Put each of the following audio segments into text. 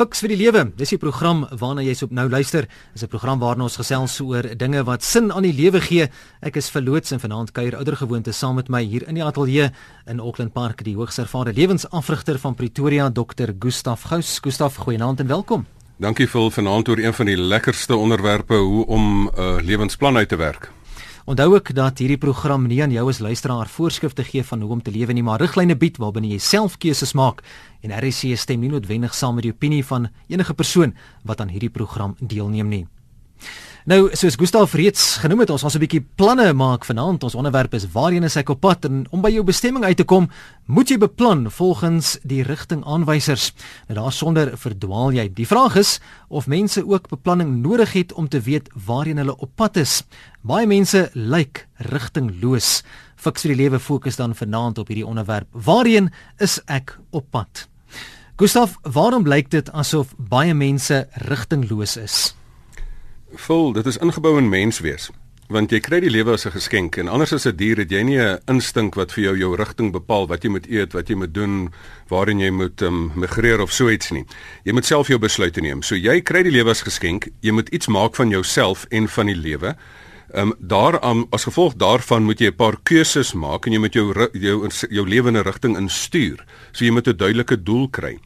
Fiks vir die lewe. Dis die program waarna jy op nou luister. Dis 'n program waarin ons gesels oor dinge wat sin aan die lewe gee. Ek is verloots en vanaand kuier oudergewoonte saam met my hier in die ateljee in Auckland Park, die hoogs ervare lewensafrigter van Pretoria, Dr. Gustaf Gous. Gustaf, goeienaand en welkom. Dankie vir vanaand oor een van die lekkerste onderwerpe hoe om 'n uh, lewensplan uit te werk. Onthou ook dat hierdie program nie aan jou as luisteraar voorskrifte gee van hoe om te lewe nie, maar riglyne bied waarbinne jy self keuses maak en RSC stem nie noodwendig saam met die opinie van enige persoon wat aan hierdie program deelneem nie. Nou, soos Gustav reeds genoem het, ons gaan 'n bietjie planne maak vanaand. Ons onderwerp is waarheen is ek op pad en om by jou bestemming uit te kom, moet jy beplan volgens die rigtingaanwysers. Nou daarsonder verdwaal jy. Die vraag is of mense ook beplanning nodig het om te weet waarheen hulle op pad is. Baie mense lyk rigtingloos. Fiks vir die lewe fokus dan vanaand op hierdie onderwerp. Waarheen is ek op pad? Gustav, waarom lyk dit asof baie mense rigtingloos is? Vol, dit is ingebou in menswees. Want jy kry die lewe as 'n geskenk en anders as 'n dier het jy nie 'n instink wat vir jou jou rigting bepaal wat jy moet eet, wat jy moet doen, waarheen jy moet um, migreer of so iets nie. Jy moet self jou besluite neem. So jy kry die lewe as geskenk. Jy moet iets maak van jouself en van die lewe. Ehm um, daaraan as gevolg daarvan moet jy 'n paar keuses maak en jy moet jou jou jou lewe in 'n rigting instuur. So jy moet 'n duidelike doel kry.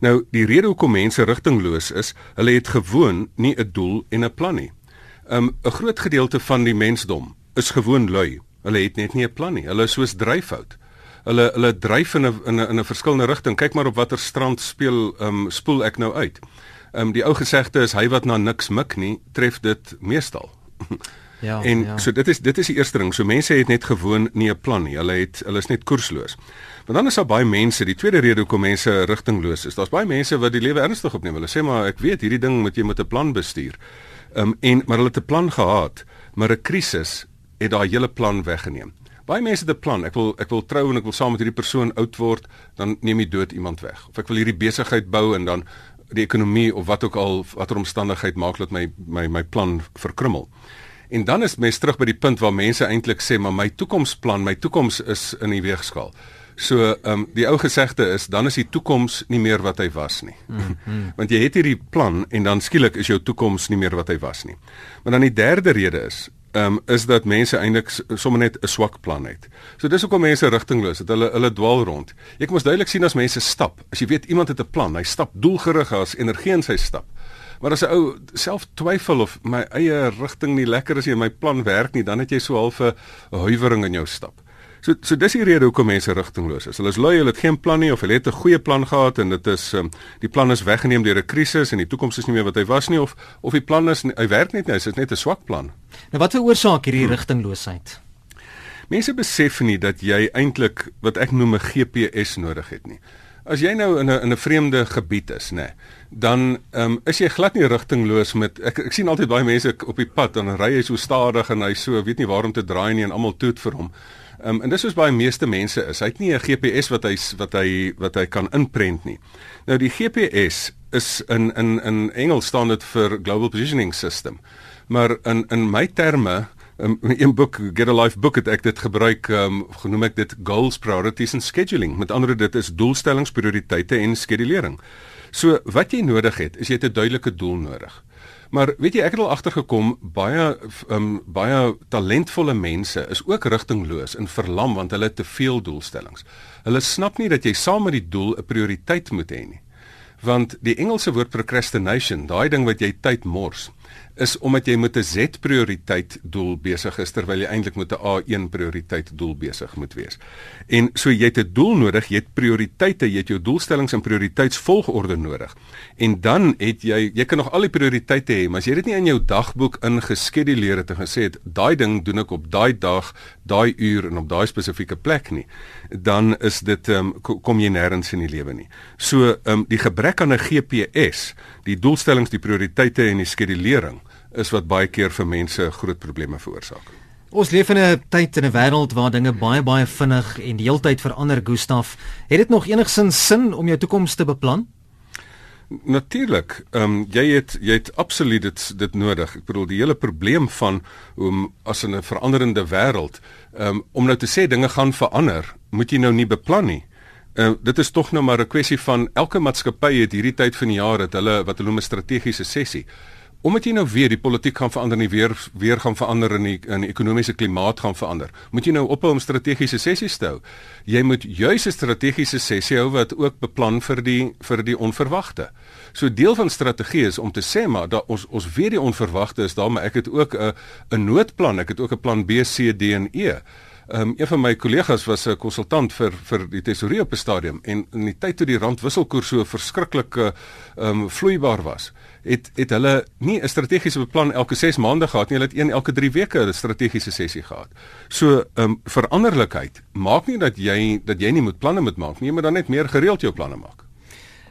Nou, die rede hoekom mense rigtingloos is, hulle het gewoon nie 'n doel en 'n plan nie. Um 'n groot gedeelte van die mensdom is gewoon lui. Hulle het net nie 'n plan nie. Hulle is soos dryfhout. Hulle hulle dryf in 'n in 'n in 'n verskillende rigting. Kyk maar op watter strand speel um spoel ek nou uit. Um die ou gesegde is hy wat na niks mik nie, tref dit meestal. Ja. En ja. so dit is dit is die eerste ding. So mense het net gewoon nie 'n plan nie. Hulle het hulle is net koersloos. Maar dan is daar baie mense, die tweede rede hoekom mense rigtingloos is. Daar's baie mense wat die lewe ernstig opneem. Hulle sê maar ek weet hierdie ding moet jy met 'n plan bestuur. Ehm um, en maar hulle het 'n plan gehad, maar 'n krisis het daai hele plan weggeneem. Baie mense het 'n plan. Ek wil ek wil trou en ek wil saam met hierdie persoon oud word, dan neem jy dood iemand weg. Of ek wil hierdie besigheid bou en dan die ekonomie of wat ook al watter omstandigheid maak dat my my my plan verkrummel. En dan is mens terug by die punt waar mense eintlik sê maar my toekomsplan, my toekoms is in die weegskaal. So ehm um, die ou gesegde is dan is die toekoms nie meer wat hy was nie. Mm -hmm. Want jy het hierdie plan en dan skielik is jou toekoms nie meer wat hy was nie. Maar dan die derde rede is ehm um, is dat mense eintlik sommer net 'n swak plan het. So dis hoekom mense rigtingloos is. Hulle hulle dwaal rond. Jy kan mos duidelik sien as mense stap. As jy weet iemand het 'n plan, hy stap doelgerig as energie in sy stap. Maar as 'n ou self twyfel of my eie rigting nie lekker is nie, my plan werk nie, dan het jy so half 'n huiwering in jou stap. So so dis die rede hoekom mense rigtingloos is. Hulle is lui, hulle het geen plan nie of hulle het 'n goeie plan gehad en dit is um, die plan is weggeneem deur 'n krisis en die toekoms is nie meer wat hy was nie of of die plan is hy werk net nie, dit is net 'n swak plan. Nou wat veroorsaak hierdie hmm. rigtingloosheid? Mense besef nie dat jy eintlik wat ek noem 'n GPS nodig het nie. As jy nou in 'n in 'n vreemde gebied is, nê, dan ehm um, is jy glad nie rigtingloos met ek ek sien altyd baie mense op die pad en ry hy so stadig en hy so weet nie waar om te draai nie en almal toet vir hom. Um, en dis soos baie meeste mense is. Hy het nie 'n GPS wat hy wat hy wat hy kan inprent nie. Nou die GPS is in in in Engels staan dit vir Global Positioning System. Maar in in my terme um, een boek Get a Life boek het ek dit gebruik um, genoem ek dit goals priorities and scheduling met ander woorde dit is doelstellings prioriteite en skedulering so wat jy nodig het is jy het 'n duidelike doel nodig maar weet jy ek het al agtergekom baie um, baie talentvolle mense is ook rigtingloos en verlam want hulle het te veel doelstellings. Hulle snap nie dat jy saam met die doel 'n prioriteit moet hê nie. Want die Engelse woord procrastination daai ding wat jy tyd mors is omdat jy met 'n Z prioriteit doel besig is terwyl jy eintlik met 'n A1 prioriteit doel besig moet wees. En so jy het 'n doel nodig, jy het prioriteite, jy het jou doelstellings en prioriteitsvolgorde nodig. En dan het jy jy kan nog al die prioriteite hê, maar as jy dit nie in jou dagboek ingeskeduleer het en gesê het daai ding doen ek op daai dag, daai uur en op daai spesifieke plek nie, dan is dit um, kom jy nêrens in die lewe nie. So um, die gebrek aan 'n GPS, die doelstellings, die prioriteite en die skedulering is wat baie keer vir mense groot probleme veroorsaak. Ons leef in 'n tyd in 'n wêreld waar dinge baie baie vinnig en die heeltyd verander, Gustaf. Het dit nog enigsins sin om jou toekoms te beplan? Natuurlik. Ehm um, jy het jy het absoluut dit dit nodig. Ek bedoel die hele probleem van hoe as in 'n veranderende wêreld, ehm um, om nou te sê dinge gaan verander, moet jy nou nie beplan nie uh, dit is tog nou maar 'n kwessie van elke maatskappy het hierdie tyd van die jaar dat hulle wat hulle noem 'n strategiese sessie omdat jy nou weer die politiek gaan verander en die weer weer gaan verander in die in die ekonomiese klimaat gaan verander. Moet jy nou ophou om strategiese sessies te hou. Jy moet juis 'n strategiese sessie hou wat ook beplan vir die vir die onverwagte. So deel van strategie is om te sê maar dat ons ons weet die onverwagte is daar, maar ek het ook 'n 'n noodplan, ek het ook 'n plan B, C, D en E. Ehm um, een van my kollegas was 'n konsultant vir vir die tesourier op 'n stadium en in die tyd toe die rand wisselkoers so verskriklik ehm um, vloeibaar was, het het hulle nie 'n strategiese beplan elke 6 maande gehad nie, hulle het een elke 3 weke 'n strategiese sessie gehad. So ehm um, veranderlikheid maak nie dat jy dat jy nie moet planne moet maak nie, maar dan net meer gereeld jou planne maak.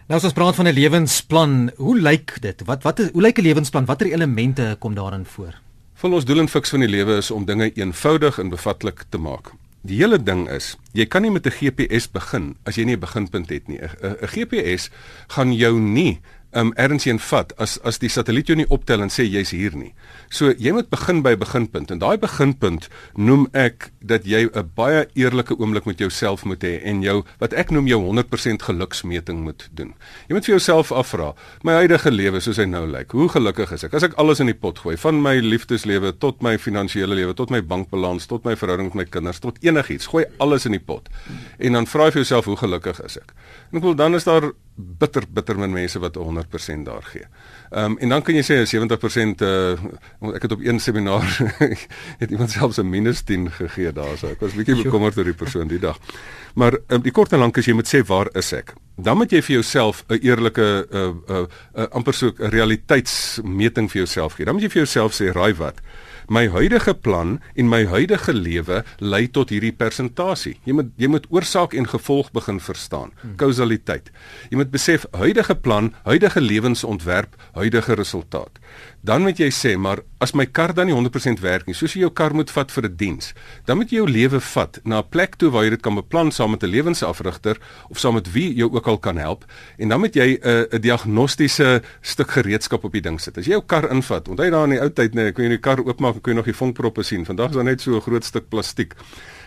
Nou as ons praat van 'n lewensplan, hoe lyk dit? Wat wat is hoe lyk 'n lewensplan? Watter elemente kom daarin voor? Van ons doel en fiks van die lewe is om dinge eenvoudig en bevatlik te maak. Die hele ding is, jy kan nie met 'n GPS begin as jy nie 'n beginpunt het nie. 'n GPS gaan jou nie um erns een vat as as die satelliet jou nie optel en sê jy's hier nie. So jy moet begin by beginpunt en daai beginpunt noem ek dat jy 'n baie eerlike oomblik met jouself moet hê en jou wat ek noem jou 100% geluksmeting moet doen. Jy moet vir jouself afvra, my huidige lewe soos hy nou lyk, hoe gelukkig is ek? As ek alles in die pot gooi, van my liefdeslewe tot my finansiële lewe, tot my bankbalans, tot my verhouding met my kinders, tot enigiets, gooi alles in die pot. En dan vra jy vir jouself, hoe gelukkig is ek? En ek wil dan is daar bitter bitter min mense wat 100% daar gee. Ehm um, en dan kan jy sê 70% uh ek het op een seminar het iemand selfs 'n minus 10 gegee daar so. Ek was bietjie bekommerd oor die persoon die dag. Maar um, die kort en lank is jy moet sê waar is ek? Dan moet jy vir jouself 'n eerlike 'n uh, 'n uh, uh, amper so 'n realiteitsmeting vir jouself gee. Dan moet jy vir jouself sê, "Raai wat? My huidige plan en my huidige lewe lei tot hierdie persentasie. Jy moet jy moet oorsaak en gevolg begin verstaan. Kausaliteit. Jy moet besef huidige plan, huidige lewensontwerp, huidige resultaat dan moet jy sê maar as my kar dan nie 100% werk nie, soos jy jou kar moet vat vir 'n diens, dan moet jy jou lewe vat na 'n plek toe waar jy dit kan beplan saam met 'n lewensafrigter of saam met wie jou ook al kan help en dan moet jy 'n uh, 'n diagnostiese stuk gereedskap op die ding sit. As jy jou kar invat, onthou daar in die ou tyd nee, kon jy die kar oopmaak en kon jy nog die vonkproppe sien. Vandag is daar net so 'n groot stuk plastiek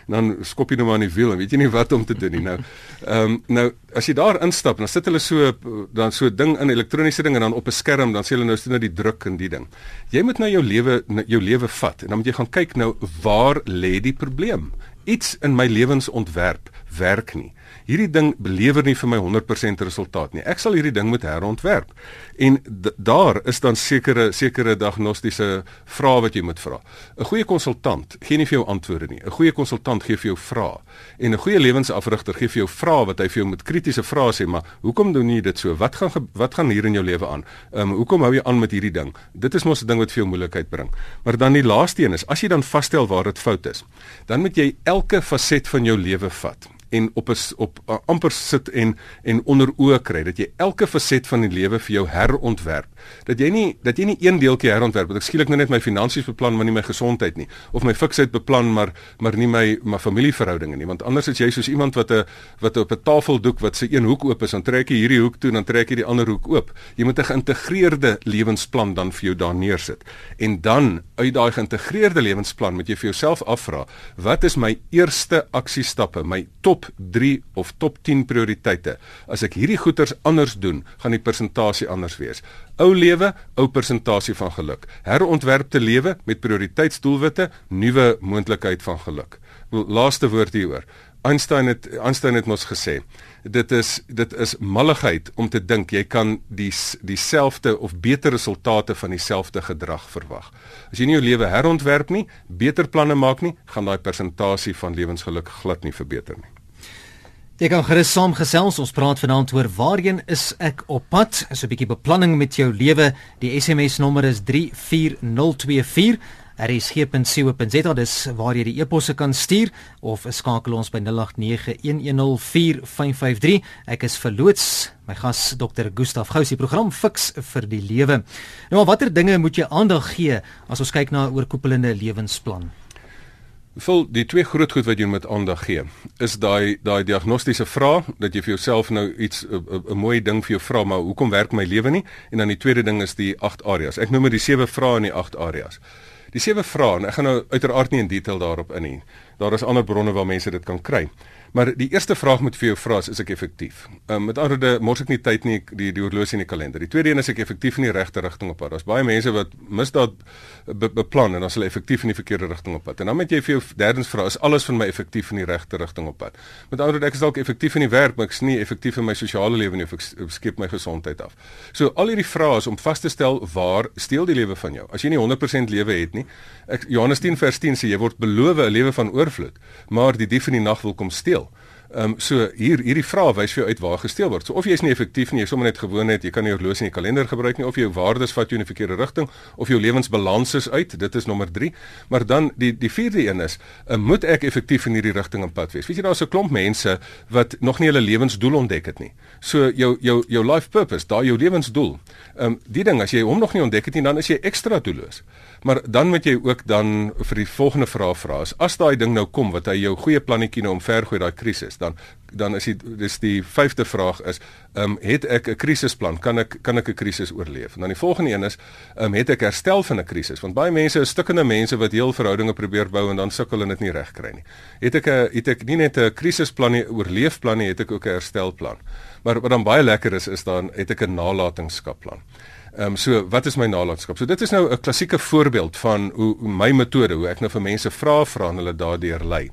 dan skop jy nou maar in die wiel en weet jy nie wat om te doen nie nou. Ehm um, nou as jy daar instap, dan sit hulle so dan so ding in elektroniese ding en dan op 'n skerm dan sê hulle nou sien nou die druk in die ding. Jy moet nou jou lewe jou lewe vat en dan moet jy gaan kyk nou waar lê die probleem? Iets in my lewensontwerp werk nie hierdie ding belewer nie vir my 100% resultaat nie. Ek sal hierdie ding moet herontwerp. En daar is dan sekere sekere diagnostiese vrae wat jy moet vra. 'n Goeie konsultant gee nie vir jou antwoorde nie. 'n Goeie konsultant gee vir jou vrae. En 'n goeie lewensafrigter gee vir jou vrae wat hy vir jou met kritiese vrae sê, maar hoekom doen jy dit so? Wat gaan wat gaan hier in jou lewe aan? Ehm um, hoekom hou jy aan met hierdie ding? Dit is mos 'n ding wat vir jou moeilikheid bring. Maar dan die laaste een is as jy dan vasstel waar dit fout is, dan moet jy elke faset van jou lewe vat en op 'n op uh, amper sit en en onder oë kry dat jy elke faset van die lewe vir jou herontwerp. Dat jy nie dat jy nie een deeltjie herontwerp dat ek skielik nou net my finansies beplan maar nie my gesondheid nie of my fiksheid beplan maar maar nie my my familieverhoudinge nie want anders is jy soos iemand wat 'n wat op 'n tafeldoek wat se een hoek oop is dan trek jy hierdie hoek toe en dan trek jy die ander hoek oop. Jy moet 'n geïntegreerde lewensplan dan vir jou daar neersit. En dan uit daai geïntegreerde lewensplan moet jy vir jouself afvra, wat is my eerste aksiestappe, my top top 3 of top 10 prioriteite. As ek hierdie goeders anders doen, gaan die persentasie anders wees. Ou lewe, ou persentasie van geluk. Herontwerpte lewe met prioriteitsdoelwitte, nuwe moontlikheid van geluk. Laaste woord hieroor. Einstein het Einstein het mos gesê dit is dit is malligheid om te dink jy kan die dieselfde of beter resultate van dieselfde gedrag verwag. As jy nie jou lewe herontwerp nie, beter planne maak nie, gaan daai persentasie van lewensgeluk glad nie verbeter nie. Jy kan gerus saamgesels. Ons praat vanaand oor waarheen is ek op pad? So 'n bietjie beplanning met jou lewe. Die SMS nommer is 34024. rsg.co.za dis waar jy die e-posse kan stuur of skakel ons by 0891104553. Ek is verloots. My gas Dr. Gustaf Gous, die program Fix vir die lewe. Nou watter dinge moet jy aandag gee as ons kyk na 'n oorkoepelende lewensplan? Vol die twee groot goed wat jy moet aandag gee is daai daai diagnostiese vraag dat jy vir jouself nou iets 'n mooi ding vir jou vra maar hoekom werk my lewe nie en dan die tweede ding is die 8 areas. Ek noem dit die sewe vrae in die 8 areas. Die sewe vrae en ek gaan nou uiteraard nie in detail daarop in nie. Daar is ander bronne waar mense dit kan kry. Maar die eerste vraag moet vir jou vra is ek effektief? Um, met ander woorde, mors ek nie tyd nie die die horlosie in die kalender. Die tweede een is ek effektief in die regte rigting op pad. Daar's baie mense wat misdaad be, beplan en dan hulle effektief in die verkeerde rigting op pad. En dan moet jy vir jou derdens vra, is alles van my effektief in die regte rigting op pad? Met ander woorde, ek is dalk effektief in die werk, maar ek is nie effektief in my sosiale lewe nie of ek skep my gesondheid af. So al hierdie vrae is om vas te stel waar steel die lewe van jou? As jy nie 100% lewe het nie. Ek Johannes 10 vers 10 sê jy word beloof 'n lewe van oorvloed, maar die dief in die nag wil kom steel. Ehm um, so hier hierdie vraag wys vir jou uit waar gesteel word. So of jy is nie effektief nie, jy sommer net gewoon net jy kan nie horlosie in jou kalender gebruik nie of jou waardes vat jou in die verkeerde rigting of jou lewensbalans is uit. Dit is nommer 3. Maar dan die die vierde een is, uh, moet ek effektief in hierdie rigting in pad wees? Weet jy daar's 'n klomp mense wat nog nie hulle lewensdoel ontdek het nie. So jou jou jou life purpose, daai jou lewensdoel. Ehm um, die ding as jy hom nog nie ontdek het nie, dan is jy ekstra doelloos. Maar dan moet jy ook dan vir die volgende vraag vra. As daai ding nou kom wat hy jou goeie plannetjie nou omvergooi daai krisis, dan dan is die dis die vyfde vraag is, ehm um, het ek 'n krisisplan? Kan ek kan ek 'n krisis oorleef? En dan die volgende een is, ehm um, het ek herstel van 'n krisis? Want baie mense is stukkende mense wat heel verhoudinge probeer bou en dan sukkel hulle dit nie reg kry nie. Het ek 'n het ek nie net 'n krisisplan nie, oorleefplan nie, het ek ook 'n herstelplan. Maar wat dan baie lekker is is dan het ek 'n nalatenskapplan. Ehm um, so wat is my nalatenskap? So dit is nou 'n klassieke voorbeeld van hoe, hoe my metode, hoe ek nou vir mense vra vra en hulle daardeur lei.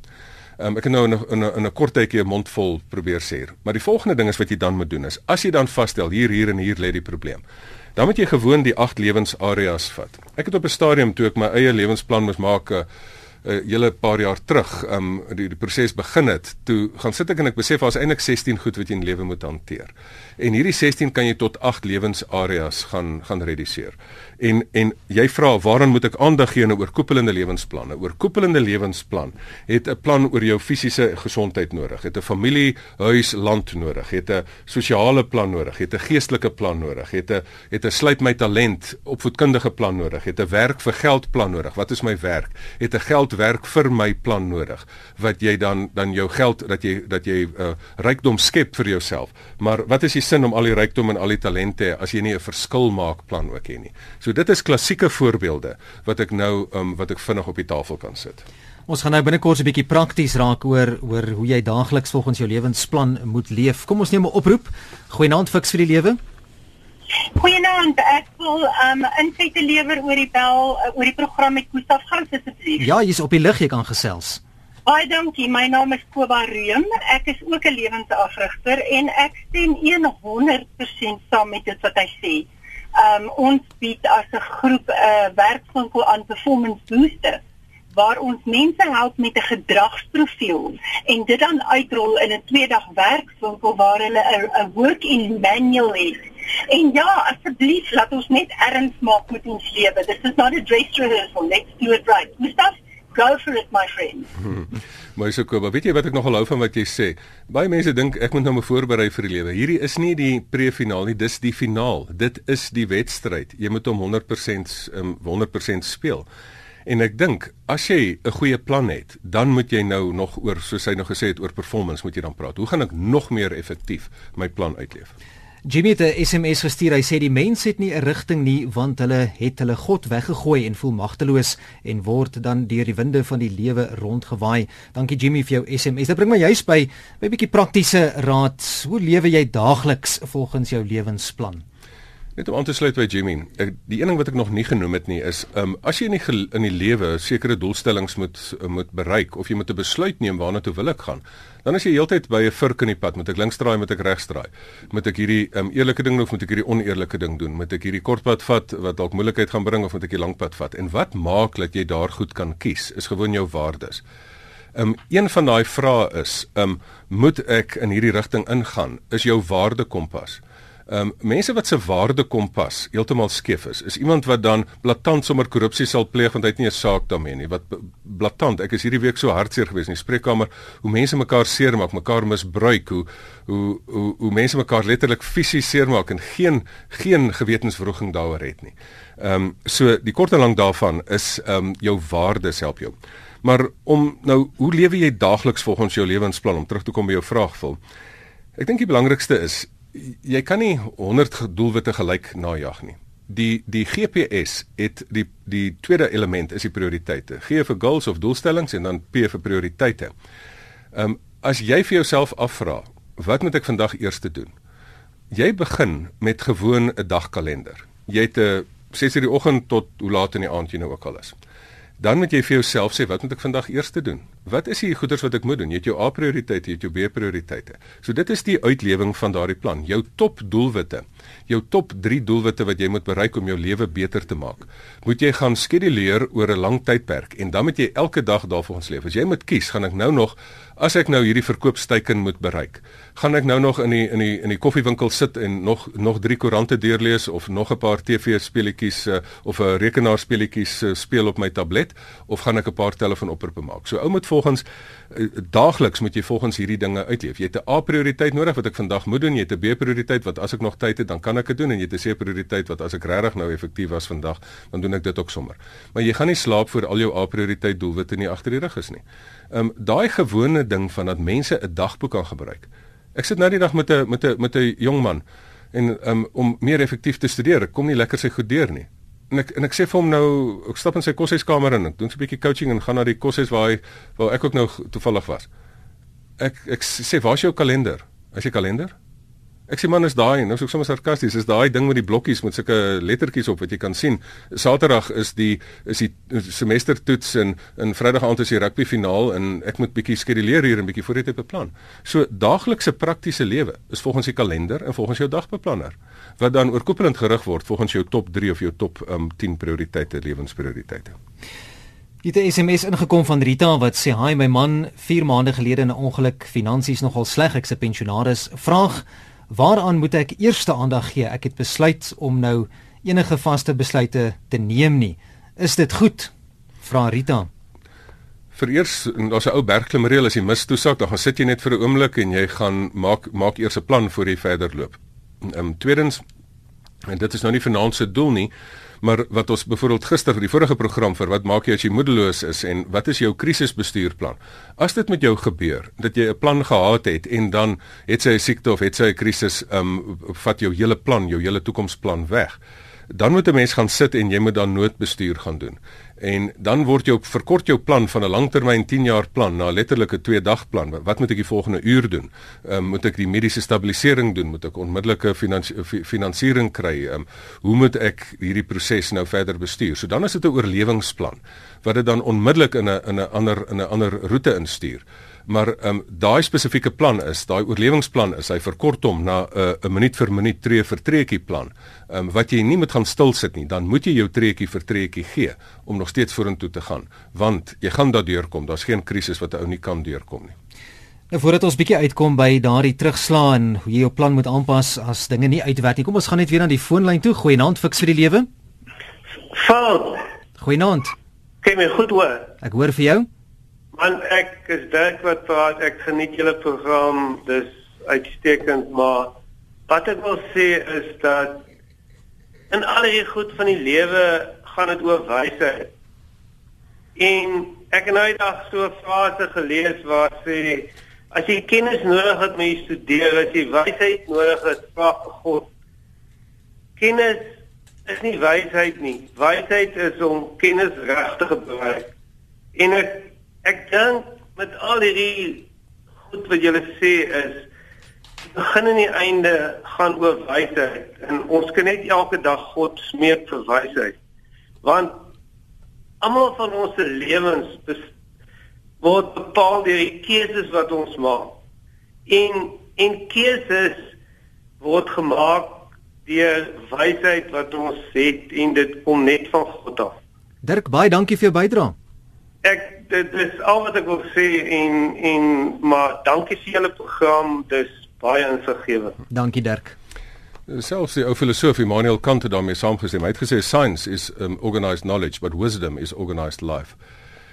Um, ek het nou in 'n in 'n kort tydjie 'n mond vol probeer sê. Maar die volgende ding is wat jy dan moet doen is as jy dan vasstel hier hier en hier lê die probleem. Dan moet jy gewoon die agt lewensareas vat. Ek het op 'n stadium toe ek my eie lewensplan moes maak 'n uh, 'n uh, hele paar jaar terug, um die, die proses begin het, toe gaan sit ek en ek besef daar's eintlik 16 goed wat jy in lewe moet hanteer. En hierdie 16 kan jy tot 8 lewensareas gaan gaan reduseer. En en jy vra waaraan moet ek aandag gee in 'n oorkoepelende lewensplan? 'n Oorkoepelende lewensplan het 'n plan oor jou fisiese gesondheid nodig, het 'n familie, huis, land nodig, het 'n sosiale plan nodig, het 'n geestelike plan nodig, het 'n het 'n sluit my talent opvoedkundige plan nodig, het 'n werk vir geld plan nodig. Wat is my werk? Het 'n geld werk vir my plan nodig wat jy dan dan jou geld dat jy dat jy uh, rykdom skep vir jouself. Maar wat is die sin om al die rykdom en al die talente as jy nie 'n verskil maak plan ook het nie? So So dit is klassieke voorbeelde wat ek nou um, wat ek vinnig op die tafel kan sit. Ons gaan nou binnekort 'n bietjie prakties raak oor oor hoe jy daagliks volgens jou lewensplan moet leef. Kom ons neem 'n oproep. Goeienaand fiks vir die lewe. Goeienaand. Ek wil um insette lewer oor die bel uh, oor die program met Gustaf Gans asseblief. Ja, jy's op die lig, jy kan gesels. Baie dankie. My naam is Koba Reum. Ek is ook 'n lewensafrigter en ek stem 100% saam met dit wat hy sê um, ons bied as 'n groep 'n uh, werkswinkel aan performance booster waar ons mense help met 'n gedragsprofiel en dit dan uitrol in 'n twee dag werkswinkel waar hulle 'n work in manual het. En ja, asseblief laat ons net erns maak met ons lewe. This is not a dress rehearsal. Let's do it right. Mustafa Go for it my friend. Maar so Koba, weet jy wat ek nogal hou van wat jy sê? Baie mense dink ek moet nou me voorberei vir die lewe. Hierdie is nie die pre-finaal nie, dis die finaal. Dit is die wedstryd. Jy moet hom 100% um, 100% speel. En ek dink as jy 'n goeie plan het, dan moet jy nou nog oor soos hy nou gesê het oor performance moet jy dan praat. Hoe gaan ek nog meer effektief my plan uitleef? Jimmy het 'n SMS gestuur. Hy sê die mense het nie 'n rigting nie want hulle het hulle God weggegooi en voel magteloos en word dan deur die winde van die lewe rondgewaai. Dankie Jimmy vir jou SMS. Dit bring my juist by 'n bietjie praktiese raad. Hoe lewe jy daagliks volgens jou lewensplan? Net om aan te sluit by Jimmy. Ek, die een ding wat ek nog nie genoem het nie is, um, as jy in die in die lewe sekere doelstellings moet moet bereik of jy moet 'n besluit neem waarna toe wil ek gaan, dan as jy heeltyd by 'n vurk in die pad, moet ek links draai, moet ek regs draai. Moet ek hierdie um, eerlike ding doen of moet ek hierdie oneerlike ding doen? Moet ek hierdie kortpad vat wat dalk moeilikheid gaan bring of moet ek die langpad vat? En wat maak dat jy daar goed kan kies? Is gewoon jou waardes. Um, een van daai vrae is, um, moet ek in hierdie rigting ingaan? Is jou waardekompas? Ehm um, mense wat se waardekompas heeltemal skeef is, is iemand wat dan blaatant sommer korrupsie sal pleeg want hy het nie 'n saak daarmee nie. Wat blaatant, ek is hierdie week so hartseer gewees in die spreekkamer hoe mense mekaar seermaak, mekaar misbruik, hoe hoe hoe, hoe mense mekaar letterlik fisies seermaak en geen geen gewetenswroging daaroor het nie. Ehm um, so die kort en lank daarvan is ehm um, jou waardes help jou. Maar om nou hoe lewe jy daagliks volgens jou lewensplan om terug te kom by jou vraag vol. Ek dink die belangrikste is jy kan nie 100 doelwitte gelyk najag nie. Die die GPS het die die tweede element is die prioriteite. G vir goals of doelstellings en dan P vir prioriteite. Ehm um, as jy vir jouself afvra, wat moet ek vandag eers doen? Jy begin met gewoon 'n dagkalender. Jy het 'n 6:00 in die oggend tot hoe laat in die aand jy nou ook al is. Dan moet jy vir jouself sê wat moet ek vandag eers doen? Wat is die goeders wat ek moet doen? Jy het jou A prioriteite, jy het jou B prioriteite. So dit is die uitlewing van daardie plan. Jou top doelwitte. Jou top 3 doelwitte wat jy moet bereik om jou lewe beter te maak. Moet jy gaan skeduleer oor 'n lang tydperk en dan moet jy elke dag daarvolgens leef. As jy moet kies, gaan ek nou nog as ek nou hierdie verkoopsteiken moet bereik, gaan ek nou nog in die in die in die koffiewinkel sit en nog nog drie koerante deurlees of nog 'n paar TV speletjies uh, of 'n rekenaarspeletjies uh, speel op my tablet of gaan ek 'n paar telefoonoproepe maak. So ou moet volgens uh, daagliks moet jy volgens hierdie dinge uitleef. Jy het 'n A prioriteit nodig wat ek vandag moet doen, jy het 'n B prioriteit wat as ek nog tyd het, dan kan ek dit doen en jy het 'n C prioriteit wat as ek regtig nou effektief was vandag, dan doen ek dit ook sommer. Maar jy gaan nie slaap voor al jou A prioriteit doelwitte nie agter die rug is nie. Ehm um, daai gewone ding van dat mense 'n dagboek kan gebruik. Ek sit nou die dag met 'n met 'n met 'n jong man en um, om meer effektief te studeer. Kom nie lekker sy goed deur nie. En ek en ek sê vir hom nou, ek stap in sy koshuiskamer in en doen so 'n bietjie coaching en gaan na die koshuis waar hy waar ek ook nou toevallig was. Ek ek sê, "Waar is jou kalender?" As jy kalender? Ek sê man is daai, nou is ek sommer sarkasties, is daai ding met die blokkies met sulke lettertjies op wat jy kan sien. Saterdag is die is die semestertoets en in Vrydag aand is die rugbyfinaal en ek moet bietjie skeduleer hier en bietjie vooruit beplan. So daaglikse praktiese lewe is volgens die kalender en volgens jou dagbeplanner wat dan oorkoepelend gerig word volgens jou top 3 of jou top um, 10 prioriteite, lewensprioriteite. Dit is 'n SMS ingekom van Rita wat sê: "Hi, my man, 4 maande gelede in 'n ongeluk, finansies nogal sleg, ek's 'n pensionaris. Vraag: Waaraan moet ek eerste aandag gee? Ek het besluit om nou enige vaste besluite te neem nie. Is dit goed? Vra Rita. Vereers, daar's 'n ou bergklimreël as jy mis toesak, dan gaan sit jy net vir 'n oomblik en jy gaan maak maak eers 'n plan voor jy verder loop. Ehm um, tweedens en dit is nou nie vanaand se doel nie, Maar wat ons byvoorbeeld gister vir die vorige program vir wat maak jy as jy moedeloos is en wat is jou krisisbestuurplan? As dit met jou gebeur dat jy 'n plan gehad het en dan het sy 'n siekte of het sy 'n krisis, ehm um, vat jou hele plan, jou hele toekomsplan weg. Dan moet 'n mens gaan sit en jy moet dan noodbestuur gaan doen en dan word jou verkort jou plan van 'n langtermyn 10 jaar plan na letterlik 'n 2 dag plan. Wat moet ek die volgende uur doen? Ehm um, moet ek die mediese stabilisering doen? Moet ek onmiddellike finansiering kry? Ehm um, hoe moet ek hierdie proses nou verder bestuur? So dan is dit 'n oorlewingsplan wat dit dan onmiddellik in 'n in 'n ander in 'n ander roete instuur. Maar ehm um, daai spesifieke plan is, daai oorlewingsplan is, hy verkort hom na 'n uh, 'n minuut vir minuut tree vir treetjie plan. Ehm um, wat jy nie moet gaan stil sit nie, dan moet jy jou treetjie vir treetjie gee om nog steeds vorentoe te gaan, want jy gaan daardeur kom. Daar's geen krisis wat 'n ou nie kan deurkom nie. Nou voordat ons bietjie uitkom by daardie terugslaan en hoe jy jou plan moet aanpas as dinge nie uitwerk nie. Kom ons gaan net weer na die foonlyn toe. Goeienaand fiks vir die lewe. Val. Goeienaand. Kyk my goed hoor. Ek hoor vir jou. Man ek is Dirk wat praat. Ek geniet julle program. Dis uitstekend, maar wat ek wil sê is dat in al die goed van die lewe gaan dit oor wysheid. En ek het nou eendag so 'n frase gelees waar sê as jy kennis nodig het om te studeer, as jy wysheid nodig het, vra God. Kennis is nie wysheid nie. Wysheid is om kennis reg te gebruik. En ek ek dink met al hierdie goed wat julle sê is begin en die einde gaan oor wysheid. En ons kan net elke dag God smeek vir wysheid. Want almal van ons se lewens word bepaal deur die keuses wat ons maak. En en keuses word gemaak deur wysheid wat ons het en dit kom net van God af. Dirk baie dankie vir jou bydrae. Ek dit is al wat ek wil sê en en maar dankie vir julle program. Dis baie insiggewend. Dankie Dirk. Selfs die ou filosoof Immanuel Kant het daarmee saamgestem. Hy het gesê science is um, organized knowledge but wisdom is organized life.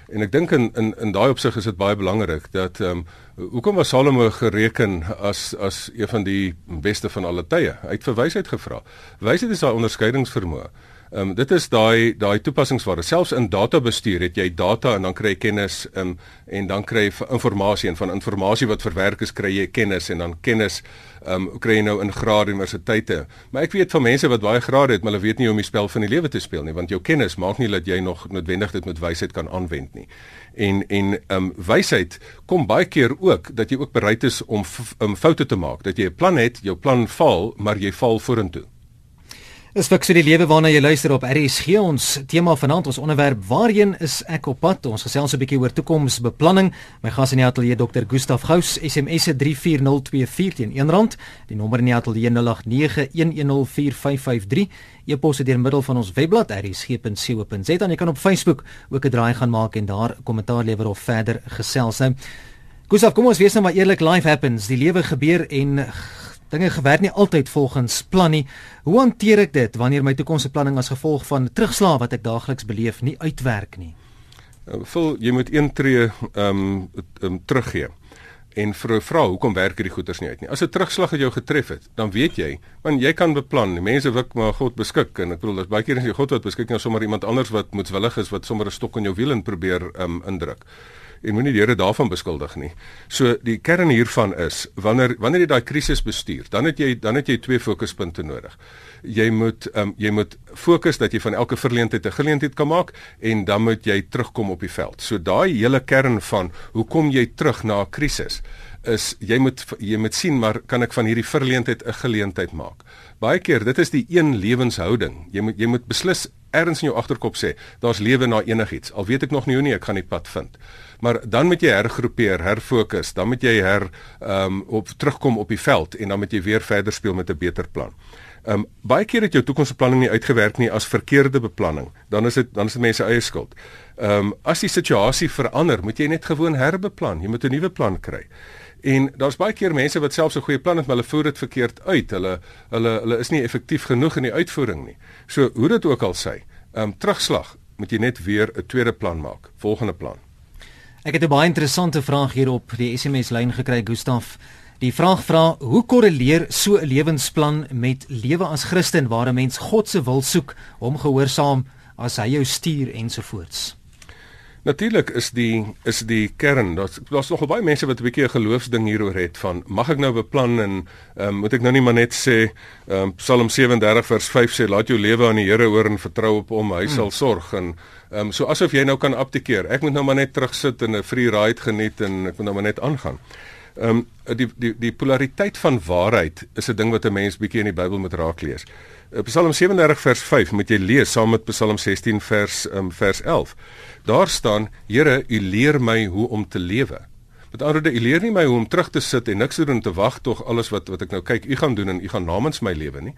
En ek dink in in in daai opsig is dit baie belangrik dat ehm um, hoekom was Salomo gereken as as een van die beste van alle tye? Hy het vir wysheid gevra. Wysheid is daai onderskeidingsvermoë Ehm um, dit is daai daai toepassingsware. Selfs in databestuur het jy data en dan kry jy kennis ehm um, en dan kry jy inligting en van inligting wat verwerk is kry jy kennis en dan kennis ehm um, kry jy nou in graad universiteite. Maar ek weet van mense wat baie grade het, maar hulle weet nie hoe om die spel van die lewe te speel nie, want jou kennis maak nie dat jy nog noodwendig dit met wysheid kan aanwend nie. En en ehm um, wysheid kom baie keer ook dat jy ook bereid is om um, foute te maak, dat jy 'n plan het, jou plan val, maar jy val vorentoe. Dis vir die lewe waarna jy luister op RSG ons tema vanaand ons onderwerp waarheen is ek op pad? Ons gesels 'n bietjie oor toekomsbeplanning. My gas in die ateljee Dr Gustaf Gous SMS se 34024 teen R1. Die nommer in die ateljee 0891104553 e-pos deur middel van ons webblad rsg.co.za en jy kan op Facebook ook 'n draai gaan maak en daar kommentaar lewer of verder gesels. Nou Gustaf kom ons wees nou maar eerlik. Life happens. Die lewe gebeur en dinge gewerk nie altyd volgens plan nie. Hoe hanteer ek dit wanneer my toekomsbeplanning as gevolg van terugslag wat ek daagliks beleef nie uitwerk nie? Uh, Vul, jy moet een tree ehm um, um, teruggee en vir vra hoekom werk hierdie goeders nie uit nie. As 'n terugslag het jou getref het, dan weet jy, want jy kan beplan. Die mense wik maar God beskik en ek bedoel daar's baie keer as jy God wat beskik nie sommer iemand anders wat moetswillig is wat sommer 'n stok in jou wiel en probeer um, indruk en moenie die Here daarvan beskuldig nie. So die kern hiervan is wanneer wanneer jy daai krisis bestuur, dan het jy dan het jy twee fokuspunte nodig. Jy moet um, jy moet fokus dat jy van elke verleentheid 'n geleentheid kan maak en dan moet jy terugkom op die veld. So daai hele kern van hoe kom jy terug na 'n krisis is jy moet jy moet sien maar kan ek van hierdie verleentheid 'n geleentheid maak. Baie keer dit is die een lewenshouding. Jy moet jy moet beslis ergens in jou agterkop sê daar's lewe na enigiets. Al weet ek nog nie hoe nie ek gaan die pad vind maar dan moet jy hergroepeer, herfokus, dan moet jy her ehm um, op terugkom op die veld en dan moet jy weer verder speel met 'n beter plan. Ehm um, baie keer het jou toekomsbeplanning nie uitgewerk nie as verkeerde beplanning, dan is dit dan is dit mense eie skuld. Ehm um, as die situasie verander, moet jy net gewoon herbeplan. Jy moet 'n nuwe plan kry. En daar's baie keer mense wat selfs 'n goeie plan het, maar hulle voer dit verkeerd uit. Hulle hulle hulle is nie effektief genoeg in die uitvoering nie. So hoe dit ook al sê, ehm um, terugslag, moet jy net weer 'n tweede plan maak, volgende plan. Ek het 'n baie interessante vraag hier op die SMS lyn gekry, Gustaf. Die vraag vra: Hoe korreleer so 'n lewensplan met lewe as Christen waar 'n mens God se wil soek, hom gehoorsaam as hy jou stuur ensovoorts? Natuurlik is die is die kern. Daar's daar's nog baie mense wat 'n bietjie 'n geloofsding hieroor het van mag ek nou beplan en um, moet ek nou nie maar net sê um, Psalm 37 vers 5 sê laat jou lewe aan die Here oor en vertrou op hom, hy hmm. sal sorg en um, so asof jy nou kan abdikeer. Ek moet nou maar net terugsit en 'n free ride geniet en ek moet nou maar net aangaan. Ehm um, die die die polariteit van waarheid is 'n ding wat 'n mens bietjie in die Bybel moet raak lees. Uh, Psalm 37 vers 5 moet jy lees saam met Psalm 16 vers um, vers 11. Daar staan: Here, U leer my hoe om te lewe. Met ander woorde, U leer nie my hoe om terug te sit en niks te doen te wag tog alles wat wat ek nou kyk, U gaan doen en U gaan namens my lewe nie.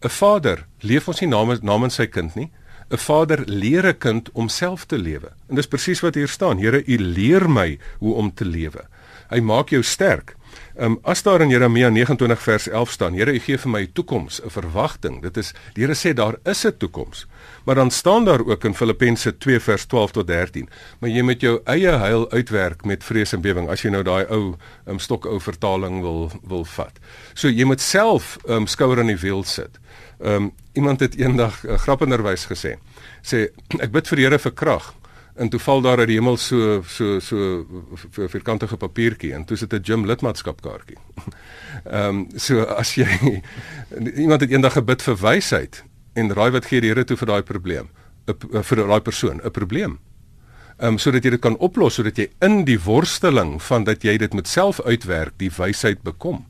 'n Vader leef ons nie namens namens sy kind nie. 'n Vader leer 'n kind om self te lewe. En dis presies wat hier staan. Here, U leer my hoe om te lewe. Hy maak jou sterk. Ehm um, as daar in Jeremia 29 vers 11 staan, Here, U gee vir my 'n toekoms, 'n verwagting. Dit is die Here sê daar is 'n toekoms. Maar dan staan daar ook in Filippense 2 vers 12 tot 13, maar jy moet jou eie heil uitwerk met vrees en bewering as jy nou daai ou um, stokou vertaling wil wil vat. So jy moet self um, skouer aan die wiel sit. Ehm um, iemand het eendag uh, grappenderwys gesê, sê ek bid vir die Here vir krag en toe val daar uit die hemel so so so vierkantige papiertjie en toe sit 'n gym lidmaatskapkaartjie. Ehm um, so as jy iemand het eendag gebid vir wysheid en raai wat gee die Here toe vir daai probleem? 'n vir daai persoon 'n probleem. Ehm um, sodat jy dit kan oplos sodat jy in die worsteling van dat jy dit met self uitwerk die wysheid bekom.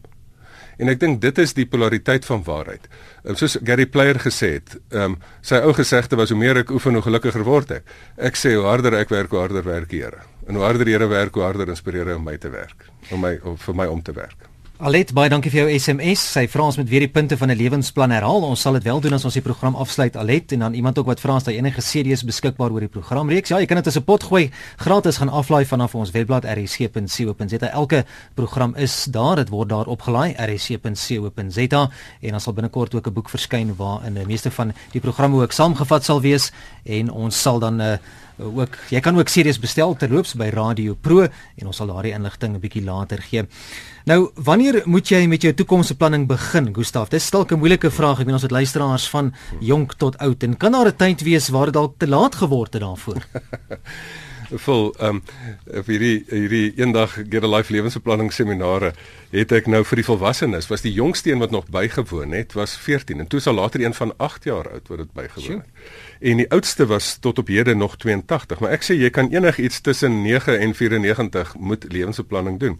En ek dink dit is die polariteit van waarheid. Um, soos Gary Player gesê het, ehm um, sy ou gesegde was hoe meer ek oefen hoe gelukkiger word ek. Ek sê hoe harder ek werk, hoe harder werk die Here. En hoe harder die Here werk, hoe harder inspireer hy om my te werk, om my om vir my om te werk. Alet baie dankie vir jou SMS. Sy vra ons met weer die punte van 'n lewensplan herhaal. Ons sal dit wel doen as ons die program afsluit. Alet en dan iemand ook wat vra as daar enige CD's beskikbaar oor die program reeks. Ja, jy kan dit as 'n pot gooi gratis gaan aflaai vanaf ons webblad rsc.co.za. Elke program is daar. Dit word daar opgelaai rsc.co.za en ons sal binnekort ook 'n boek verskyn waarin die meeste van die programme ook saamgevat sal wees en ons sal dan 'n uh, ook jy kan ook series bestel terloops by Radio Pro en ons sal daardie inligting 'n bietjie later gee. Nou, wanneer moet jy met jou toekomsbeplanning begin, Gustaf? Dis dalk 'n moeilike vraag. Ek weet ons het luisteraars van jonk tot oud en kan daar 'n tyd wees waar dit dalk te laat geword het daarvoor? vol ehm um, vir hierdie hierdie eendag get a life lewensbeplanning seminare het ek nou vir die volwassenes was die jongste een wat nog bygewoon het was 14 en toe sal later een van 8 jaar oud wat dit bygewoon het. En die oudste was tot op hede nog 82, maar ek sê jy kan enigiets tussen 9 en 94 moet lewensbeplanning doen.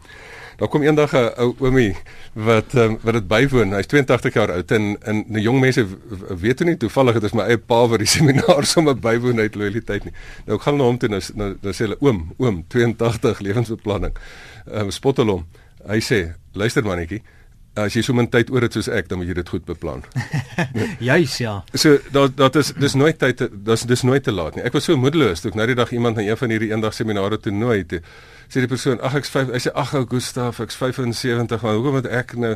Daar kom eendag 'n ou oomie wat um, wat dit bywoon. Hy's 82 jaar oud en en die jong mense weet nie toevallig dit is my eie pa wat die seminaar sommer bywoon uit loyaliteit nie. Nou ek gaan na hom toe nou nou, nou sê hulle oom, oom 82 lewensbeplanning. Ehm um, spottel hom. Hy sê, luister mannetjie, as jy so min tyd oor het soos ek, dan moet jy dit goed beplan. Juis ja. So dat dat is dis nooit tyd dis dis nooit te laat nie. Ek was so moedeloos toe ek nou die dag iemand na een van hierdie eendag seminare toe nooi het sê die persoon ag ek's 5 hy sê ag ou Gustaf ek's 75 maar hoekom moet ek nou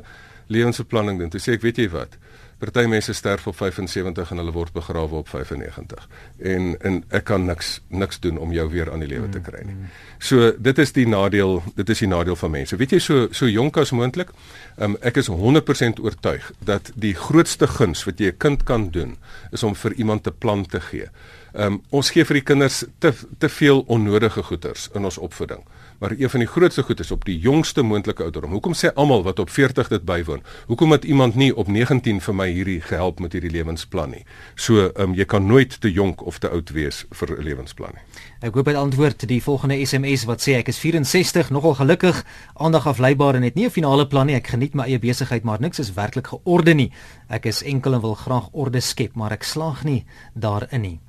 lewensbeplanning doen toe sê ek weet jy wat party mense sterf op 75 en hulle word begrawe op 95 en en ek kan niks niks doen om jou weer aan die lewe te kry nie. so dit is die nadeel dit is die nadeel van mense. Weet jy so so jonk as moontlik um, ek is 100% oortuig dat die grootste guns wat jy 'n kind kan doen is om vir iemand 'n plan te gee. Um, ons gee vir die kinders te te veel onnodige goeders in ons opvoeding maar een van die grootste goed is op die jongste moontlike ouderdom. Hoekom sê almal wat op 40 dit bywoon? Hoekom het iemand nie op 19 vir my hierdie gehelp met hierdie lewensplan nie? So, ehm um, jy kan nooit te jonk of te oud wees vir 'n lewensplan nie. Ek hoop dit antwoord die volgende SMS wat sê ek is 64, nogal gelukkig, aandag afleibaar en het nie 'n finale plan nie. Ek geniet my eie besigheid, maar niks is werklik georde nie. Ek is enkel en wil graag orde skep, maar ek slaag nie daarin nie.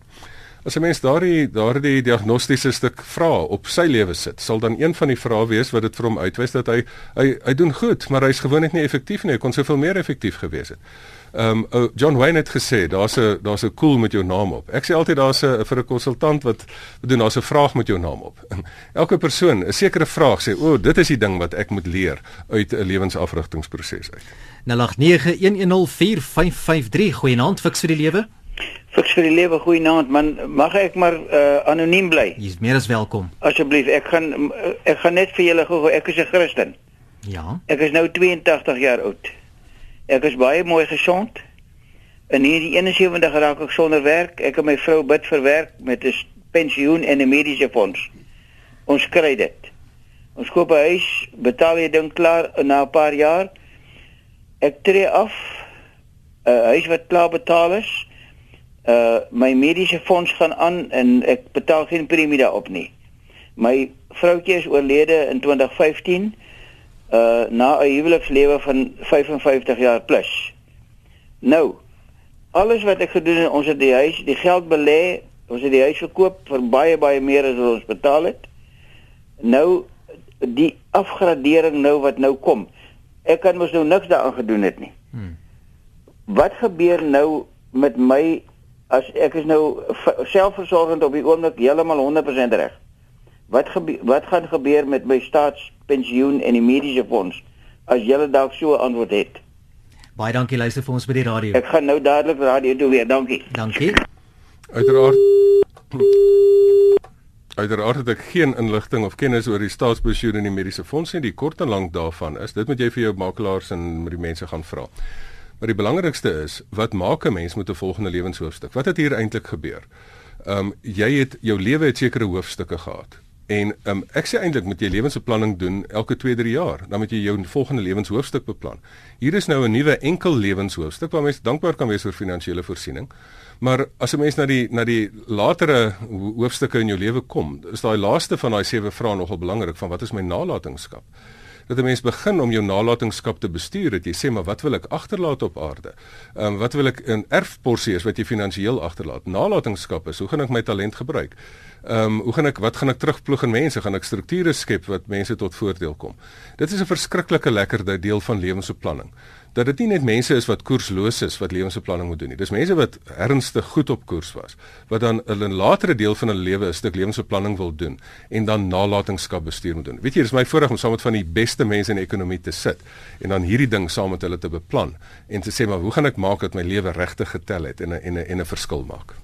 As 'n mens daardie daardie diagnostiese stuk vra op sy lewe sit, sal dan een van die vrae wees wat dit vir hom uitwys dat hy hy hy doen goed, maar hy's gewoonlik nie effektief nie. Hy kon soveel meer effektief gewees het. Ehm um, John Wayne het gesê daar's 'n daar's 'n cool met jou naam op. Ek sê altyd daar's 'n vir 'n konsultant wat doen daar's 'n vraag met jou naam op. Elke persoon 'n sekere vraag sê, "O, oh, dit is die ding wat ek moet leer uit 'n lewensafrigtingsproses uit." 0891104553 Goeienaand, fiks vir die lewe. Fiks vir die lewe goeienaand man. Mag ek maar uh, anoniem bly? Jy's meer as welkom. Asseblief ek gaan ek gaan net vir julle gou ek is 'n Christen. Ja. Ek is nou 82 jaar oud. Ek is baie mooi gesond. In hierdie 71 raak ek sonder werk. Ek en my vrou bid vir werk met 'n pensioen en 'n mediese fonds. Ons kry dit. Ons koop 'n huis betaal jy ding klaar na 'n paar jaar. Ek tree af. 'n huis wat klaar betaal is uh my mediese fonds gaan aan en ek betaal geen premie daarop nie. My vroutjie is oorlede in 2015 uh na 'n huwelikslewe van 55 jaar plus. Nou, alles wat ek gedoen het, ons het die huis, die geld belê, ons het die huis verkoop vir baie baie meer as wat ons betaal het. Nou die afgradering nou wat nou kom. Ek kan mos nou niks daaraan gedoen het nie. Hmm. Wat gebeur nou met my as ek is nou selfversorgend op die oomblik heeltemal 100% reg. Wat wat gaan gebeur met my staatspensioen en die mediese fonds as jy dalk so 'n antwoord het? Baie dankie luister vir ons by die radio. Ek gaan nou dadelik radio toe weer. Dankie. Dankie. Uiteraard Uiteraard het ek geen inligting of kennis oor die staatspensioen en die mediese fonds nie. Die kort en lank daarvan is dit moet jy vir jou makelaars en met die mense gaan vra. Maar die belangrikste is, wat maak 'n mens met 'n volgende lewenshoofstuk? Wat het hier eintlik gebeur? Ehm um, jy het jou lewe het sekere hoofstukke gehad. En ehm um, ek sê eintlik moet jy lewensbeplanning doen elke 2-3 jaar. Dan moet jy jou volgende lewenshoofstuk beplan. Hier is nou 'n nuwe enkel lewenshoofstuk waar mens dankbaar kan wees vir finansiële voorsiening. Maar as 'n mens na die na die latere hoofstukke in jou lewe kom, is daai laaste van daai sewe vrae nogal belangrik van wat is my nalatenskap? Dat 'n mens begin om jou nalatenskap te bestuur. Dat jy sê maar wat wil ek agterlaat op aarde? Ehm um, wat wil ek in erfporsie is wat jy finansiëel agterlaat? Nalatenskap is hoe gaan ek my talent gebruik? Ehm um, hoe gaan ek wat gaan ek terugploeg in mense? Gaan ek strukture skep wat mense tot voordeel kom? Dit is 'n verskriklike lekker deel van lewensbeplanning dat dit nie net mense is wat koersloos is wat lewensbeplanning moet doen nie. Dis mense wat ernstig goed op koers was, wat dan 'n latere deel van hulle lewe 'n stuk lewensbeplanning wil doen en dan nalatenskap bestuur moet doen. Weet jy, dis my voorreg om saam met van die beste mense in die ekonomie te sit en dan hierdie ding saam met hulle te beplan en te sê maar hoe gaan ek maak dat my lewe regtig getel het en 'n en 'n en 'n verskil maak.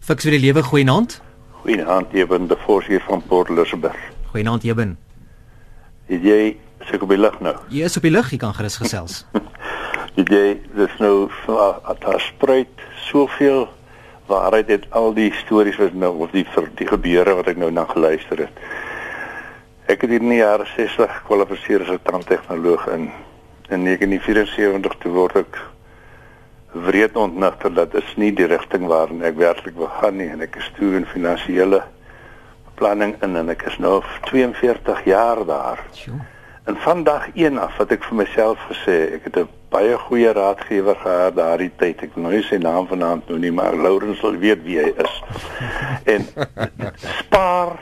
Fiks vir die lewe goeie naand. Goeienaand, Eben, die voorsitter van Port Elizabeth. Goeienaand, Eben. Het jy seker op die lig nou? Jy is op die lig, jy kan gerus gesels. Het jy dis nou daar spruit soveel waarheid uit al die stories wat nou of die vir die gebeure wat ek nou na geluister het. Ek het in die jare 60 gekwalifiseer as 'n tandtegnoloog in in 1974 toe word ek wreed ontnigter dat dit nie die rigting waarin ek werklik wil gaan nie en ek is toe in finansiële beplanning in en ek is nou 42 jaar daar. Sjoe. En van dag 1 af wat ek vir myself gesê, ek het 'n baie goeie raadgewer gehad daardie tyd. Ek nou sy naam vanaand nou nie, maar Laurens sal weet wie hy is. En spaar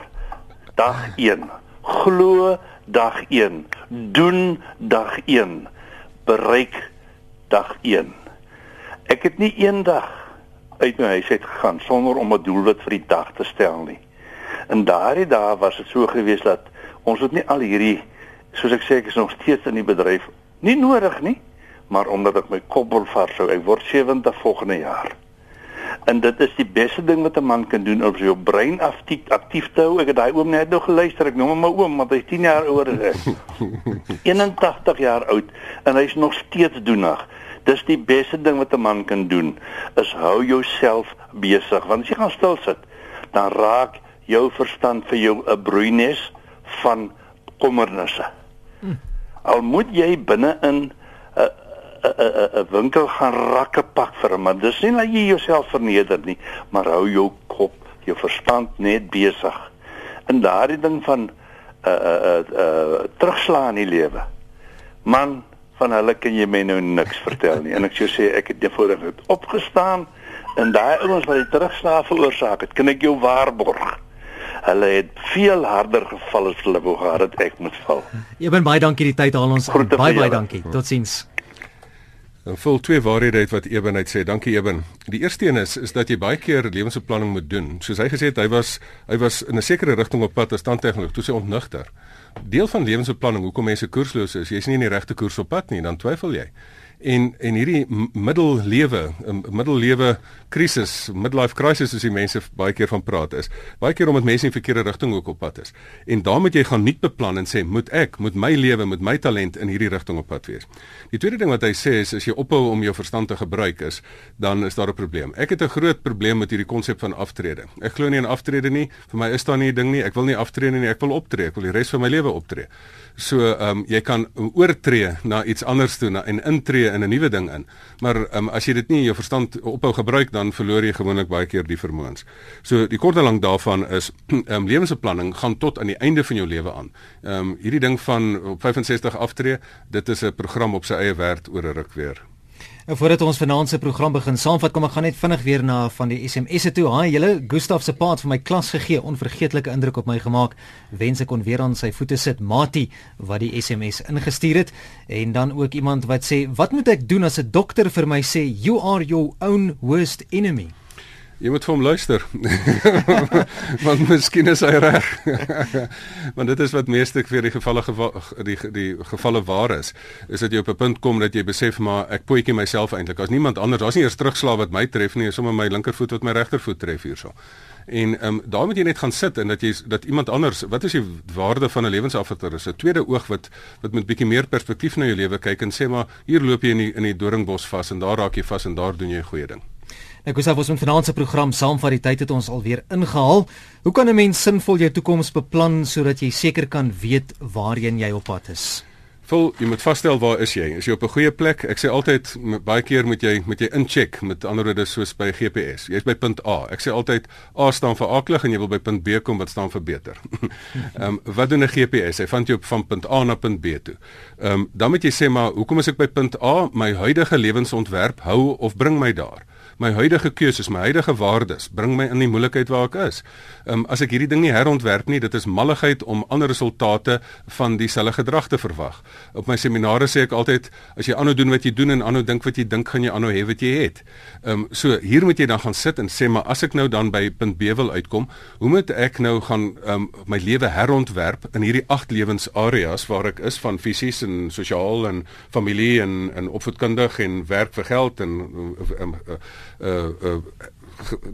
dag 1. Glo dag 1. Doen dag 1. Bereik dag 1. Ek het nie eendag uit my huis uit gegaan sonder om 'n doelwit vir die dag te stel nie. In daardie dae was dit so gewees dat ons het nie al hierdie soos ek sê ek is nog steeds in die bedryf nie nodig nie, maar omdat ek my kop wil vashou. Ek word 70 volgende jaar. En dit is die beste ding wat 'n man kan doen om sy brein aktief aktief te hou. Ek het daai oom net nog geluister. Ek noem hom my oom want hy's 10 jaar ouer as ek. 81 jaar oud en hy's nog steeds doenig. Dis die beste ding wat 'n man kan doen is hou jouself besig want as jy gaan stil sit dan raak jou verstand vir jou 'n broeines van kommernisse. Al moet jy binne in 'n 'n 'n winkel gaan rakke pak vir 'n man. Dis nie dat jy jouself verneder nie, maar hou jou kop, jou verstand net besig. In daardie ding van 'n 'n 'n 'n terugslaan in die lewe. Man, van hulle kan jy my nou niks vertel nie. En ek sou sê ek het het opgestaan en daai ouens wat die terugslag veroorsaak het, kan ek jou waarborg. Hulle het veel harder geval as hulle wou gehad het ek moet val. Jy ben baie dankie die tyd haal ons Groete baie baie dankie. Totsiens. En vol twee waarhede uit wat Eben uit sê. Dankie Eben. Die eerste een is is dat jy baie keer lewensbeplanning moet doen. Soos hy gesê het, hy was hy was in 'n sekere rigting op pad as tandtegnoloog toe sy ontnigter. Deel van lewensbeplanning hoekom mense koersloos is, jy's nie in die regte koers op pad nie, dan twyfel jy. En en hierdie middellewe, 'n middellewe krisis, midlife crisis soos die mense baie keer van praat is. Baie keer omdat mense in verkeerde rigting ook op pad is. En dan moet jy gaan nuut beplan en sê, moet ek, moet my lewe, moet my talent in hierdie rigting op pad wees. Die tweede ding wat hy sê is as jy ophou om jou verstand te gebruik is, dan is daar 'n probleem. Ek het 'n groot probleem met hierdie konsep van aftrede. Ek glo nie in aftrede nie. Vir my is daar nie 'n ding nie. Ek wil nie aftree nie, ek wil optree. Ek wil die res van my lewe optree. So, ehm um, jy kan oortree na iets anders toe na, en intree in 'n nuwe ding in. Maar ehm um, as jy dit nie in jou verstand ophou gebruik dan verloor jy gewoonlik baie keer die vermoëns. So die kort en lank daarvan is ehm um, lewensbeplanning gaan tot aan die einde van jou lewe aan. Ehm um, hierdie ding van op 65 aftree, dit is 'n program op sy eie werd oor 'n ruk weer. Nou voordat ons vanaand se program begin saamvat, kom ek gaan net vinnig weer na van die SMS'e toe. Haai, julle Gustaf se pa het vir my klas gegee, onvergeetlike indruk op my gemaak. Wens ek kon weer aan sy voete sit, Mati, wat die SMS ingestuur het. En dan ook iemand wat sê, "Wat moet ek doen as 'n dokter vir my sê you are your own worst enemy?" Jy moet vir hom luister. Want miskien is hy reg. Want dit is wat meeste vir die gevalle geva die die gevalle waar is, is dat jy op 'n punt kom dat jy besef maar ek poetjie myself eintlik. As niemand anders, daar's nie eers terugslag wat my tref nie, is sommer my linkervoet wat my regtervoet tref hierso. En ehm um, daar moet jy net gaan sit en dat jy dat iemand anders, wat is die waarde van 'n lewensafvatter? Is 'n tweede oog wat wat met bietjie meer perspektief na jou lewe kyk en sê maar hier loop jy in die in die doringbos vas en daar raak jy vas en daar doen jy 'n goeie ding. Nou Gustav, ons moet vanaand se program saamvat. Die tyd het ons alweer ingehaal. Hoe kan 'n mens sinvol jou toekoms beplan sodat jy seker kan weet waarheen jy op pad is? Vul, jy moet vasstel waar is jy? Is jy op 'n goeie plek? Ek sê altyd baie keer moet jy moet jy incheck met ander woorde soos by GPS. Jy's by punt A. Ek sê altyd A staan vir aklig en jy wil by punt B kom wat staan vir beter. Ehm um, wat doen 'n GPS? Hy vind jou van punt A na punt B toe. Ehm um, dan moet jy sê maar hoekom is ek by punt A? My huidige lewensontwerp hou of bring my daar. My huidige keuses, my huidige waardes bring my in die moeilikheid waar ek is. Ehm um, as ek hierdie ding nie herontwerp nie, dit is malligheid om ander resultate van dieselfde gedrag te verwag. Op my seminare sê ek altyd as jy aanhou doen wat jy doen en aanhou dink wat jy dink, gaan jy aanhou hê wat jy het. Ehm um, so hier moet jy dan gaan sit en sê maar as ek nou dan by punt B wil uitkom, hoe moet ek nou gaan ehm um, my lewe herontwerp in hierdie agt lewensareas waar ek is van fisies en sosiaal en familie en en opvoedkundig en werk vir geld en um, uh, uh, uh, uh, uh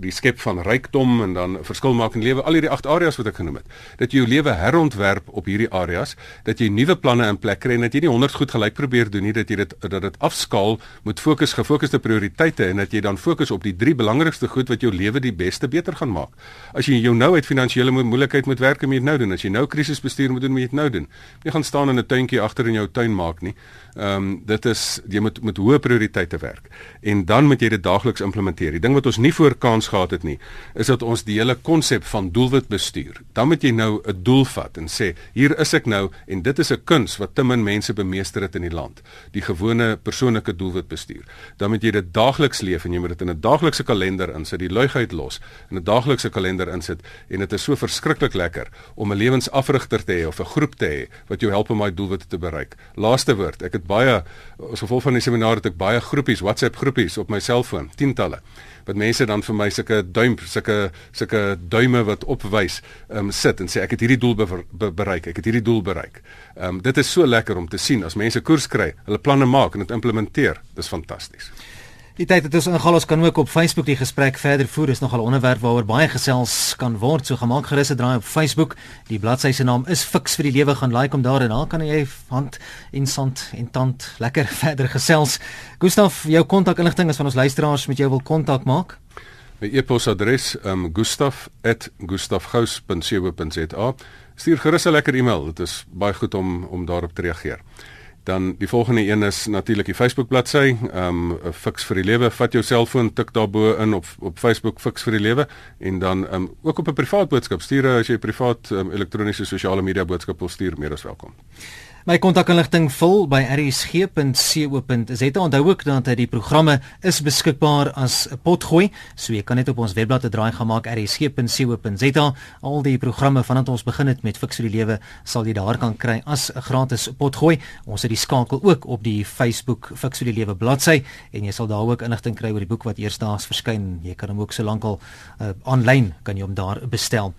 die skep van rykdom en dan verskil maak in lewe al hierdie agt areas wat ek genoem het. Dat jy jou lewe herontwerp op hierdie areas dat jy nuwe planne in plek kry en dat jy nie 100 goed gelyk probeer doen nie dat jy dit dat dit afskaal met fokus gefokusde prioriteite en dat jy dan fokus op die drie belangrikste goed wat jou lewe die beste beter gaan maak. As jy jou nou uit finansiële moeilikheid moet werk moet jy nou doen. As jy nou krisisbestuur moet doen moet jy dit nou doen. Jy gaan staan in 'n tuintjie agter in jou tuin maak nie. Ehm um, dit is jy moet met hoë prioriteite werk. En dan moet jy dit daagliks implementeer. Die ding wat ons nie voor kans gehad het nie is dat ons die hele konsep van doelwit bestuur. Dan moet jy nou 'n doel vat en sê hier is ek nou en dit is 'n kuns wat te min mense bemeester het in die land. Die gewone persoonlike doelwit bestuur. Dan moet jy dit daagliks leef en jy moet dit in 'n daaglikse kalender insit die luigheid los in 'n daaglikse kalender insit en dit is so verskriklik lekker om 'n lewensafrigter te hê of 'n groep te hê wat jou help om daai doelwitte te bereik. Laaste woord ek het baie as gevolg van die seminar het ek baie groepies WhatsApp groepies op my selfoon tientalle wat mense dan vir my sulke duim sulke sulke duime wat opwys um, sit en sê ek het hierdie doel be be bereik ek het hierdie doel bereik. Ehm um, dit is so lekker om te sien as mense koers kry, hulle planne maak en dit implementeer. Dis fantasties. Die tyd het ons ingehaal. Ons kan ook op Facebook die gesprek verder voer. Is nogal 'n onderwerp waaroor baie gesels kan word. So gemaak gerus 'n draai op Facebook. Die bladsy se naam is Fix vir die lewe. Gaan like om daar en daar kan jy hand en sand en tand lekker verder gesels. Gustaf jou kontakinligting is van ons luisteraars met jou wil kontak maak. My e-posadres um gustaf@gustafgous.co.za stuur gerus 'n lekker e-mail. Dit is baie goed om om daarop te reageer Dan die volgende een is natuurlik die Facebook bladsy, ehm um, Fix vir die lewe. Vat jou selfoon, tik daarbo in op op Facebook Fix vir die lewe en dan ehm um, ook op 'n privaat boodskap stuur as jy privaat um, elektroniese sosiale media boodskap wil stuur, meer as welkom. My kontakinligting vul by rsg.co.za. Onthou ook dat die programme is beskikbaar as 'n potgooi, so jy kan net op ons webblad 'n draai gaan maak rsg.co.za. Al die programme vandat ons begin het met Fix vir die Lewe sal jy daar kan kry as 'n gratis potgooi. Ons het die skakel ook op die Facebook Fix vir die Lewe bladsy en jy sal daar ook inligting kry oor die boek wat eersdaags verskyn. Jy kan hom ook so lankal aanlyn uh, kan jy hom daar bestel.